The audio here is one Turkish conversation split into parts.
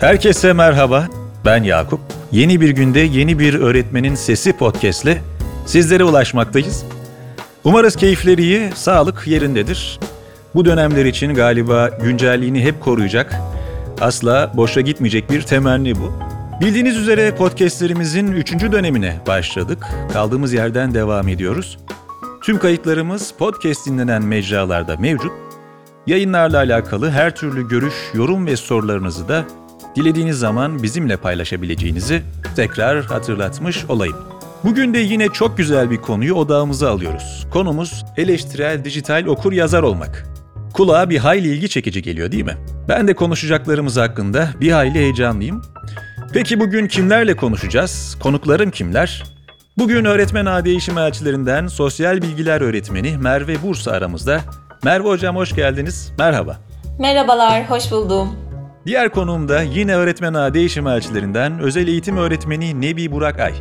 Herkese merhaba. Ben Yakup. Yeni bir günde yeni bir öğretmenin sesi podcast'le sizlere ulaşmaktayız. Umarız keyifleri iyi, sağlık yerindedir. Bu dönemler için galiba güncelliğini hep koruyacak, asla boşa gitmeyecek bir temenni bu. Bildiğiniz üzere podcastlerimizin 3. dönemine başladık. Kaldığımız yerden devam ediyoruz. Tüm kayıtlarımız podcast dinlenen mecralarda mevcut. Yayınlarla alakalı her türlü görüş, yorum ve sorularınızı da dilediğiniz zaman bizimle paylaşabileceğinizi tekrar hatırlatmış olayım. Bugün de yine çok güzel bir konuyu odağımıza alıyoruz. Konumuz eleştirel dijital okur yazar olmak. Kulağa bir hayli ilgi çekici geliyor değil mi? Ben de konuşacaklarımız hakkında bir hayli heyecanlıyım. Peki bugün kimlerle konuşacağız? Konuklarım kimler? Bugün öğretmen ağ değişim elçilerinden sosyal bilgiler öğretmeni Merve Bursa aramızda. Merve hocam hoş geldiniz. Merhaba. Merhabalar, hoş buldum. Diğer konuğum da yine öğretmen ağ değişim elçilerinden özel eğitim öğretmeni Nebi Burak Ay.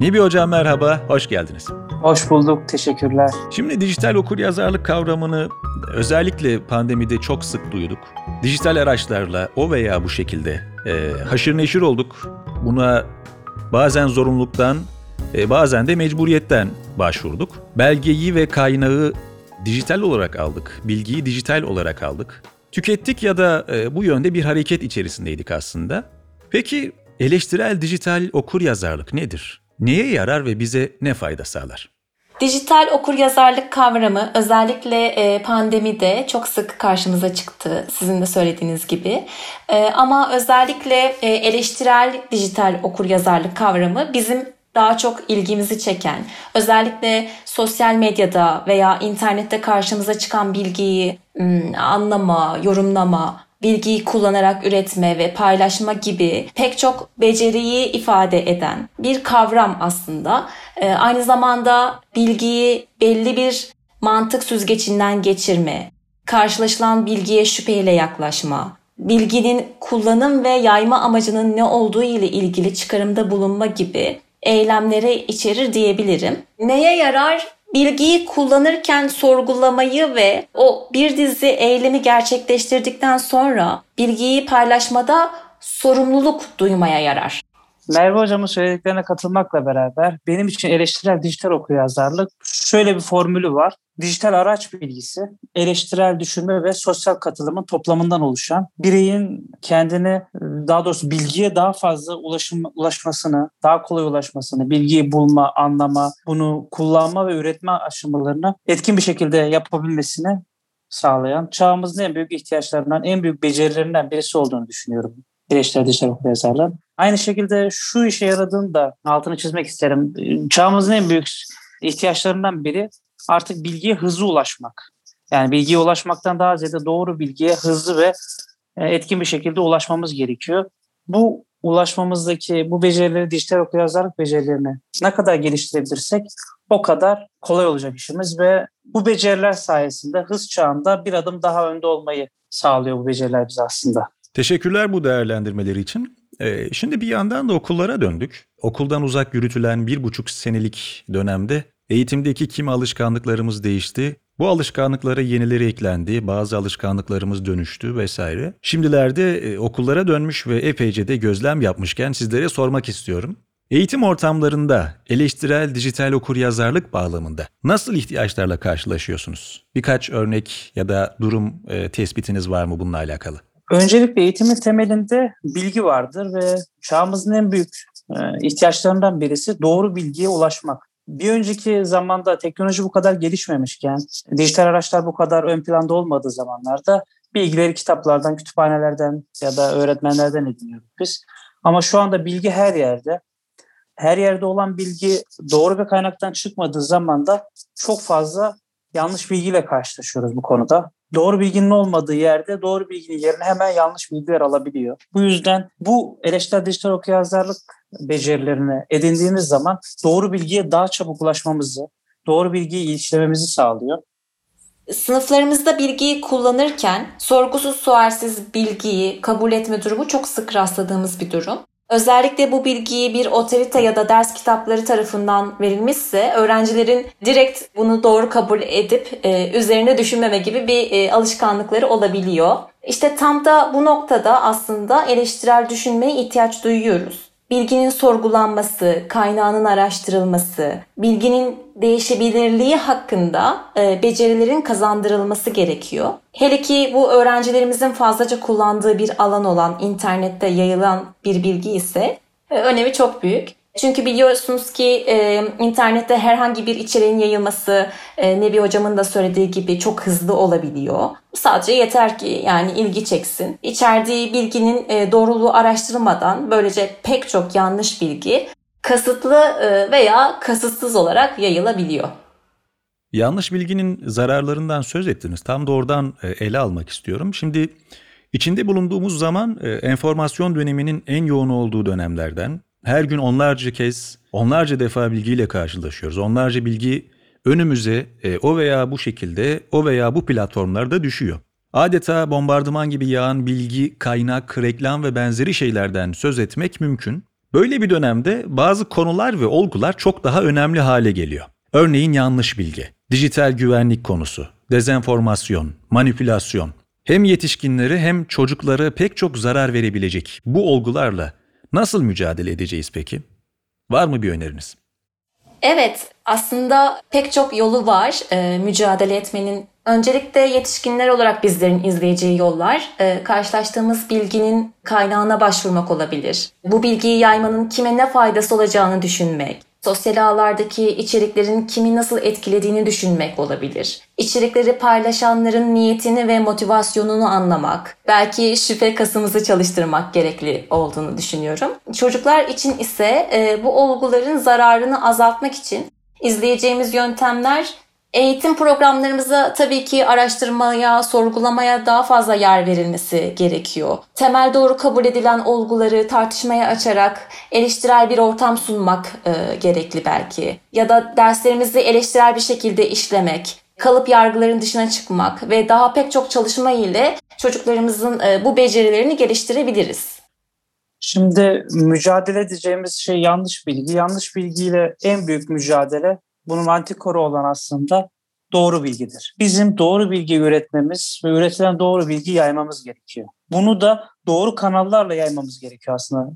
Nebi hocam merhaba, hoş geldiniz. Hoş bulduk, teşekkürler. Şimdi dijital okur yazarlık kavramını özellikle pandemide çok sık duyduk. Dijital araçlarla o veya bu şekilde e, haşır neşir olduk. Buna bazen zorunluluktan, e, bazen de mecburiyetten başvurduk. Belgeyi ve kaynağı dijital olarak aldık, bilgiyi dijital olarak aldık. Tükettik ya da e, bu yönde bir hareket içerisindeydik aslında. Peki eleştirel dijital okur yazarlık nedir? Neye yarar ve bize ne fayda sağlar? Dijital okuryazarlık kavramı özellikle e, pandemide çok sık karşımıza çıktı sizin de söylediğiniz gibi. E, ama özellikle eleştirel dijital okuryazarlık kavramı bizim daha çok ilgimizi çeken, özellikle sosyal medyada veya internette karşımıza çıkan bilgiyi anlama, yorumlama, bilgiyi kullanarak üretme ve paylaşma gibi pek çok beceriyi ifade eden bir kavram aslında. Ee, aynı zamanda bilgiyi belli bir mantık süzgecinden geçirme, karşılaşılan bilgiye şüpheyle yaklaşma, bilginin kullanım ve yayma amacının ne olduğu ile ilgili çıkarımda bulunma gibi eylemleri içerir diyebilirim. Neye yarar? Bilgiyi kullanırken sorgulamayı ve o bir dizi eylemi gerçekleştirdikten sonra bilgiyi paylaşmada sorumluluk duymaya yarar. Merve Hocam'ın söylediklerine katılmakla beraber benim için eleştirel dijital okuyazarlık şöyle bir formülü var. Dijital araç bilgisi, eleştirel düşünme ve sosyal katılımın toplamından oluşan bireyin kendini daha doğrusu bilgiye daha fazla ulaşım, ulaşmasını, daha kolay ulaşmasını, bilgiyi bulma, anlama, bunu kullanma ve üretme aşamalarını etkin bir şekilde yapabilmesini sağlayan çağımızın en büyük ihtiyaçlarından, en büyük becerilerinden birisi olduğunu düşünüyorum eleştirel dijital okuryazarlığın. Aynı şekilde şu işe yaradığını da altını çizmek isterim. Çağımızın en büyük ihtiyaçlarından biri artık bilgiye hızlı ulaşmak. Yani bilgiye ulaşmaktan daha ziyade doğru bilgiye hızlı ve e, etkin bir şekilde ulaşmamız gerekiyor. Bu ulaşmamızdaki bu becerileri, dijital okuryazarlık becerilerini ne kadar geliştirebilirsek o kadar kolay olacak işimiz ve bu beceriler sayesinde hız çağında bir adım daha önde olmayı sağlıyor bu beceriler bize aslında. Teşekkürler bu değerlendirmeleri için. Ee, şimdi bir yandan da okullara döndük. Okuldan uzak yürütülen bir buçuk senelik dönemde eğitimdeki kimi alışkanlıklarımız değişti. Bu alışkanlıklara yenileri eklendi, bazı alışkanlıklarımız dönüştü vesaire. Şimdilerde e, okullara dönmüş ve epeyce de gözlem yapmışken sizlere sormak istiyorum. Eğitim ortamlarında eleştirel dijital okur yazarlık bağlamında nasıl ihtiyaçlarla karşılaşıyorsunuz? Birkaç örnek ya da durum e, tespitiniz var mı bununla alakalı? Öncelikle eğitimin temelinde bilgi vardır ve çağımızın en büyük e, ihtiyaçlarından birisi doğru bilgiye ulaşmak. Bir önceki zamanda teknoloji bu kadar gelişmemişken, dijital araçlar bu kadar ön planda olmadığı zamanlarda bilgileri kitaplardan, kütüphanelerden ya da öğretmenlerden ediniyorduk biz. Ama şu anda bilgi her yerde. Her yerde olan bilgi doğru bir kaynaktan çıkmadığı zaman da çok fazla yanlış bilgiyle karşılaşıyoruz bu konuda doğru bilginin olmadığı yerde doğru bilginin yerine hemen yanlış bilgiler alabiliyor. Bu yüzden bu eleştirel dijital okuryazarlık becerilerini edindiğimiz zaman doğru bilgiye daha çabuk ulaşmamızı, doğru bilgiyi işlememizi sağlıyor. Sınıflarımızda bilgiyi kullanırken sorgusuz sualsiz bilgiyi kabul etme durumu çok sık rastladığımız bir durum. Özellikle bu bilgiyi bir otorite ya da ders kitapları tarafından verilmişse öğrencilerin direkt bunu doğru kabul edip e, üzerine düşünmeme gibi bir e, alışkanlıkları olabiliyor. İşte tam da bu noktada aslında eleştirel düşünmeye ihtiyaç duyuyoruz bilginin sorgulanması, kaynağının araştırılması, bilginin değişebilirliği hakkında e, becerilerin kazandırılması gerekiyor. Hele ki bu öğrencilerimizin fazlaca kullandığı bir alan olan internette yayılan bir bilgi ise e, önemi çok büyük. Çünkü biliyorsunuz ki e, internette herhangi bir içeriğin yayılması e, Nebi hocamın da söylediği gibi çok hızlı olabiliyor. Sadece yeter ki yani ilgi çeksin. İçerdiği bilginin e, doğruluğu araştırılmadan böylece pek çok yanlış bilgi kasıtlı e, veya kasıtsız olarak yayılabiliyor. Yanlış bilginin zararlarından söz ettiniz. Tam da oradan e, ele almak istiyorum. Şimdi içinde bulunduğumuz zaman e, enformasyon döneminin en yoğun olduğu dönemlerden her gün onlarca kez, onlarca defa bilgiyle karşılaşıyoruz. Onlarca bilgi önümüze e, o veya bu şekilde, o veya bu platformlarda düşüyor. Adeta bombardıman gibi yağan bilgi, kaynak, reklam ve benzeri şeylerden söz etmek mümkün. Böyle bir dönemde bazı konular ve olgular çok daha önemli hale geliyor. Örneğin yanlış bilgi, dijital güvenlik konusu, dezenformasyon, manipülasyon. Hem yetişkinleri hem çocuklara pek çok zarar verebilecek bu olgularla Nasıl mücadele edeceğiz peki? Var mı bir öneriniz? Evet, aslında pek çok yolu var e, mücadele etmenin. Öncelikle yetişkinler olarak bizlerin izleyeceği yollar, e, karşılaştığımız bilginin kaynağına başvurmak olabilir. Bu bilgiyi yaymanın kime ne faydası olacağını düşünmek, sosyal ağlardaki içeriklerin kimi nasıl etkilediğini düşünmek olabilir. İçerikleri paylaşanların niyetini ve motivasyonunu anlamak, belki şüphe kasımızı çalıştırmak gerekli olduğunu düşünüyorum. Çocuklar için ise e, bu olguların zararını azaltmak için izleyeceğimiz yöntemler Eğitim programlarımıza tabii ki araştırmaya, sorgulamaya daha fazla yer verilmesi gerekiyor. Temel doğru kabul edilen olguları tartışmaya açarak eleştirel bir ortam sunmak e, gerekli belki. Ya da derslerimizi eleştirel bir şekilde işlemek, kalıp yargıların dışına çıkmak ve daha pek çok çalışma ile çocuklarımızın e, bu becerilerini geliştirebiliriz. Şimdi mücadele edeceğimiz şey yanlış bilgi. Yanlış bilgiyle en büyük mücadele bunun antikoru olan aslında doğru bilgidir. Bizim doğru bilgi üretmemiz ve üretilen doğru bilgi yaymamız gerekiyor. Bunu da doğru kanallarla yaymamız gerekiyor aslında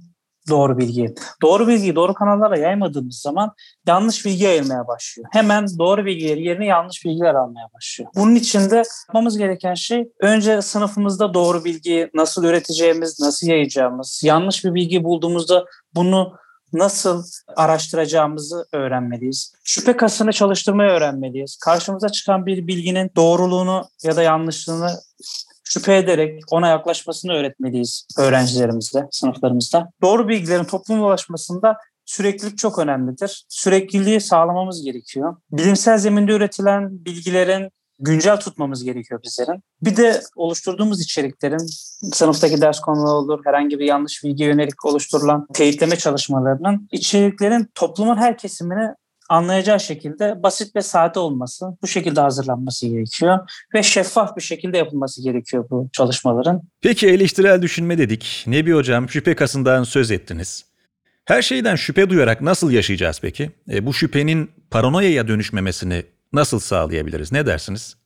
doğru bilgiyi. Doğru bilgiyi doğru kanallarla yaymadığımız zaman yanlış bilgi yayılmaya başlıyor. Hemen doğru bilgileri yerine yanlış bilgiler almaya başlıyor. Bunun için de yapmamız gereken şey önce sınıfımızda doğru bilgiyi nasıl üreteceğimiz, nasıl yayacağımız, yanlış bir bilgi bulduğumuzda bunu nasıl araştıracağımızı öğrenmeliyiz. Şüphe kasını çalıştırmayı öğrenmeliyiz. Karşımıza çıkan bir bilginin doğruluğunu ya da yanlışlığını şüphe ederek ona yaklaşmasını öğretmeliyiz öğrencilerimizde, sınıflarımızda. Doğru bilgilerin topluma ulaşmasında süreklilik çok önemlidir. Sürekliliği sağlamamız gerekiyor. Bilimsel zeminde üretilen bilgilerin güncel tutmamız gerekiyor bizlerin. Bir de oluşturduğumuz içeriklerin sınıftaki ders konuları olur, herhangi bir yanlış bilgi yönelik oluşturulan teyitleme çalışmalarının içeriklerin toplumun her kesimine anlayacağı şekilde basit ve sade olması, bu şekilde hazırlanması gerekiyor ve şeffaf bir şekilde yapılması gerekiyor bu çalışmaların. Peki eleştirel düşünme dedik. Nebi Hocam şüphe kasından söz ettiniz. Her şeyden şüphe duyarak nasıl yaşayacağız peki? E, bu şüphenin paranoyaya dönüşmemesini nasıl sağlayabiliriz? Ne dersiniz?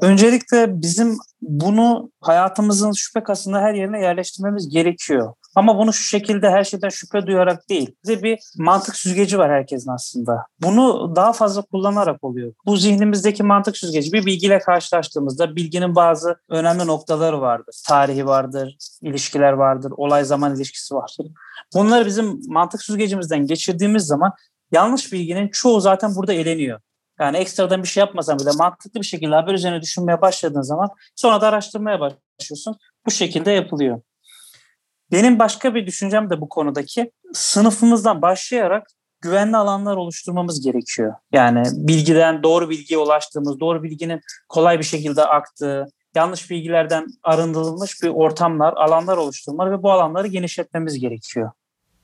Öncelikle bizim bunu hayatımızın şüphe kasında her yerine yerleştirmemiz gerekiyor. Ama bunu şu şekilde her şeyden şüphe duyarak değil. Bize bir mantık süzgeci var herkesin aslında. Bunu daha fazla kullanarak oluyor. Bu zihnimizdeki mantık süzgeci bir bilgiyle karşılaştığımızda bilginin bazı önemli noktaları vardır. Tarihi vardır, ilişkiler vardır, olay zaman ilişkisi vardır. Bunları bizim mantık süzgecimizden geçirdiğimiz zaman yanlış bilginin çoğu zaten burada eleniyor. Yani ekstradan bir şey yapmasan bile mantıklı bir şekilde haber üzerine düşünmeye başladığın zaman sonra da araştırmaya başlıyorsun. Bu şekilde yapılıyor. Benim başka bir düşüncem de bu konudaki sınıfımızdan başlayarak güvenli alanlar oluşturmamız gerekiyor. Yani bilgiden doğru bilgiye ulaştığımız, doğru bilginin kolay bir şekilde aktığı, yanlış bilgilerden arındırılmış bir ortamlar, alanlar oluşturmalı ve bu alanları genişletmemiz gerekiyor.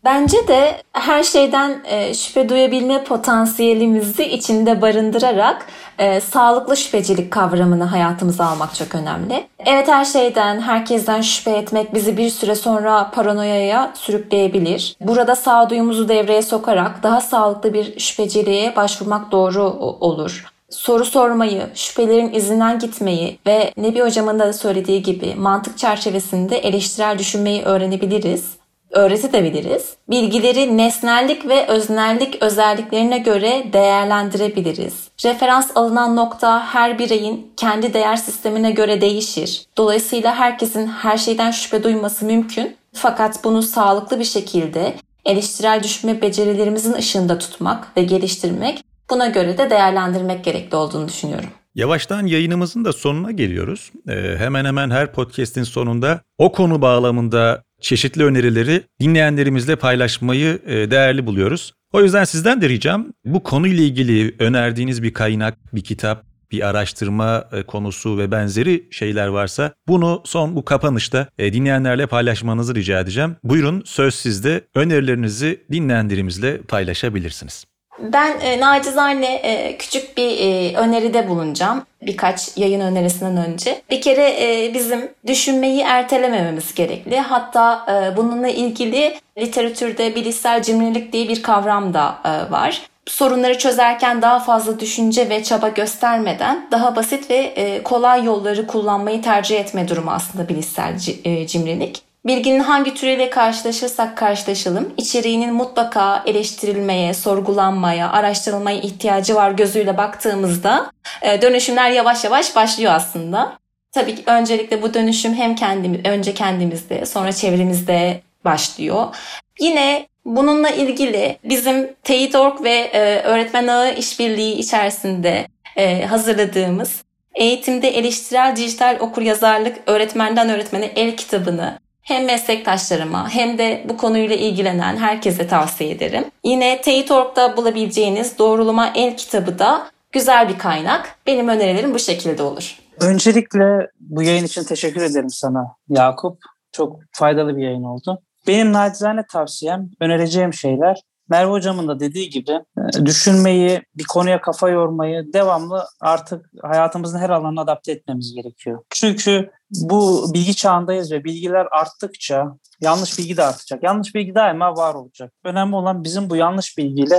Bence de her şeyden e, şüphe duyabilme potansiyelimizi içinde barındırarak e, sağlıklı şüphecilik kavramını hayatımıza almak çok önemli. Evet her şeyden, herkesten şüphe etmek bizi bir süre sonra paranoyaya sürükleyebilir. Burada sağduyumuzu devreye sokarak daha sağlıklı bir şüpheciliğe başvurmak doğru olur soru sormayı, şüphelerin izinden gitmeyi ve Nebi Hocam'ın da söylediği gibi mantık çerçevesinde eleştirel düşünmeyi öğrenebiliriz öğretebiliriz. Bilgileri nesnellik ve öznellik özelliklerine göre değerlendirebiliriz. Referans alınan nokta her bireyin kendi değer sistemine göre değişir. Dolayısıyla herkesin her şeyden şüphe duyması mümkün. Fakat bunu sağlıklı bir şekilde eleştirel düşünme becerilerimizin ışığında tutmak ve geliştirmek buna göre de değerlendirmek gerekli olduğunu düşünüyorum. Yavaştan yayınımızın da sonuna geliyoruz. Ee, hemen hemen her podcast'in sonunda o konu bağlamında çeşitli önerileri dinleyenlerimizle paylaşmayı e, değerli buluyoruz. O yüzden sizden de ricam bu konuyla ilgili önerdiğiniz bir kaynak, bir kitap, bir araştırma e, konusu ve benzeri şeyler varsa bunu son bu kapanışta e, dinleyenlerle paylaşmanızı rica edeceğim. Buyurun söz sizde önerilerinizi dinleyenlerimizle paylaşabilirsiniz. Ben e, nacizane e, küçük bir e, öneride bulunacağım birkaç yayın önerisinden önce. Bir kere e, bizim düşünmeyi ertelemememiz gerekli. Hatta e, bununla ilgili literatürde bilişsel cimrilik diye bir kavram da e, var. Sorunları çözerken daha fazla düşünce ve çaba göstermeden daha basit ve e, kolay yolları kullanmayı tercih etme durumu aslında bilişsel e, cimrilik. Bilginin hangi türüyle karşılaşırsak karşılaşalım, içeriğinin mutlaka eleştirilmeye, sorgulanmaya, araştırılmaya ihtiyacı var gözüyle baktığımızda e, dönüşümler yavaş yavaş başlıyor aslında. Tabii ki öncelikle bu dönüşüm hem kendimiz, önce kendimizde, sonra çevremizde başlıyor. Yine bununla ilgili bizim Teyit.org ve e, Öğretmen Ağı işbirliği içerisinde e, hazırladığımız Eğitimde Eleştirel Dijital Okuryazarlık Öğretmenden Öğretmene El kitabını hem meslektaşlarıma hem de bu konuyla ilgilenen herkese tavsiye ederim. Yine Teyit.org'da bulabileceğiniz Doğrulama El kitabı da güzel bir kaynak. Benim önerilerim bu şekilde olur. Öncelikle bu yayın için teşekkür ederim sana Yakup. Çok faydalı bir yayın oldu. Benim nacizane tavsiyem, önereceğim şeyler Merve Hocam'ın da dediği gibi e, düşünmeyi, bir konuya kafa yormayı devamlı artık hayatımızın her alanına adapte etmemiz gerekiyor. Çünkü bu bilgi çağındayız ve bilgiler arttıkça yanlış bilgi de artacak. Yanlış bilgi daima var olacak. Önemli olan bizim bu yanlış bilgiyle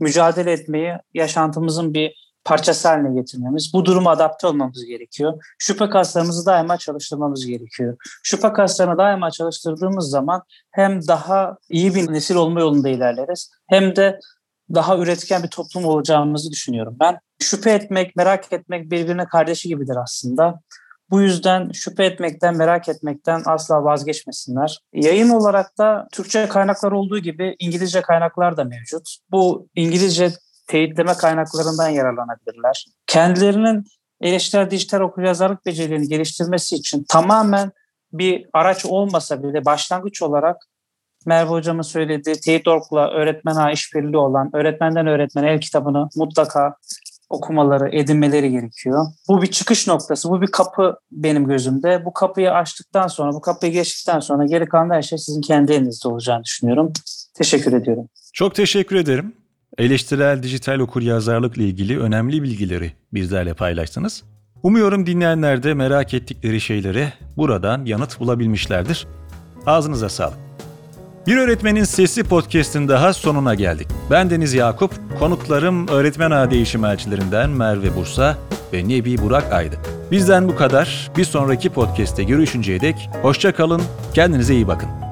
mücadele etmeyi yaşantımızın bir parçası haline getirmemiz, bu duruma adapte olmamız gerekiyor. Şüphe kaslarımızı daima çalıştırmamız gerekiyor. Şüphe kaslarını daima çalıştırdığımız zaman hem daha iyi bir nesil olma yolunda ilerleriz hem de daha üretken bir toplum olacağımızı düşünüyorum ben. Şüphe etmek, merak etmek birbirine kardeşi gibidir aslında. Bu yüzden şüphe etmekten, merak etmekten asla vazgeçmesinler. Yayın olarak da Türkçe kaynaklar olduğu gibi İngilizce kaynaklar da mevcut. Bu İngilizce teyitleme kaynaklarından yararlanabilirler. Kendilerinin eleştirel dijital okuryazarlık becerilerini geliştirmesi için tamamen bir araç olmasa bile başlangıç olarak Merve Hocam'ın söylediği Teyit.org'la öğretmen ağı işbirliği olan öğretmenden öğretmene el kitabını mutlaka okumaları, edinmeleri gerekiyor. Bu bir çıkış noktası, bu bir kapı benim gözümde. Bu kapıyı açtıktan sonra, bu kapıyı geçtikten sonra geri kalan her şey sizin kendi elinizde olacağını düşünüyorum. Teşekkür ediyorum. Çok teşekkür ederim. Eleştirel dijital okuryazarlıkla ilgili önemli bilgileri bizlerle paylaştınız. Umuyorum dinleyenler de merak ettikleri şeylere buradan yanıt bulabilmişlerdir. Ağzınıza sağlık. Bir Öğretmenin Sesi podcast'in daha sonuna geldik. Ben Deniz Yakup, konuklarım öğretmen ağa değişim elçilerinden Merve Bursa ve Nebi Burak Aydı. Bizden bu kadar. Bir sonraki podcast'te görüşünceye dek hoşça kalın, kendinize iyi bakın.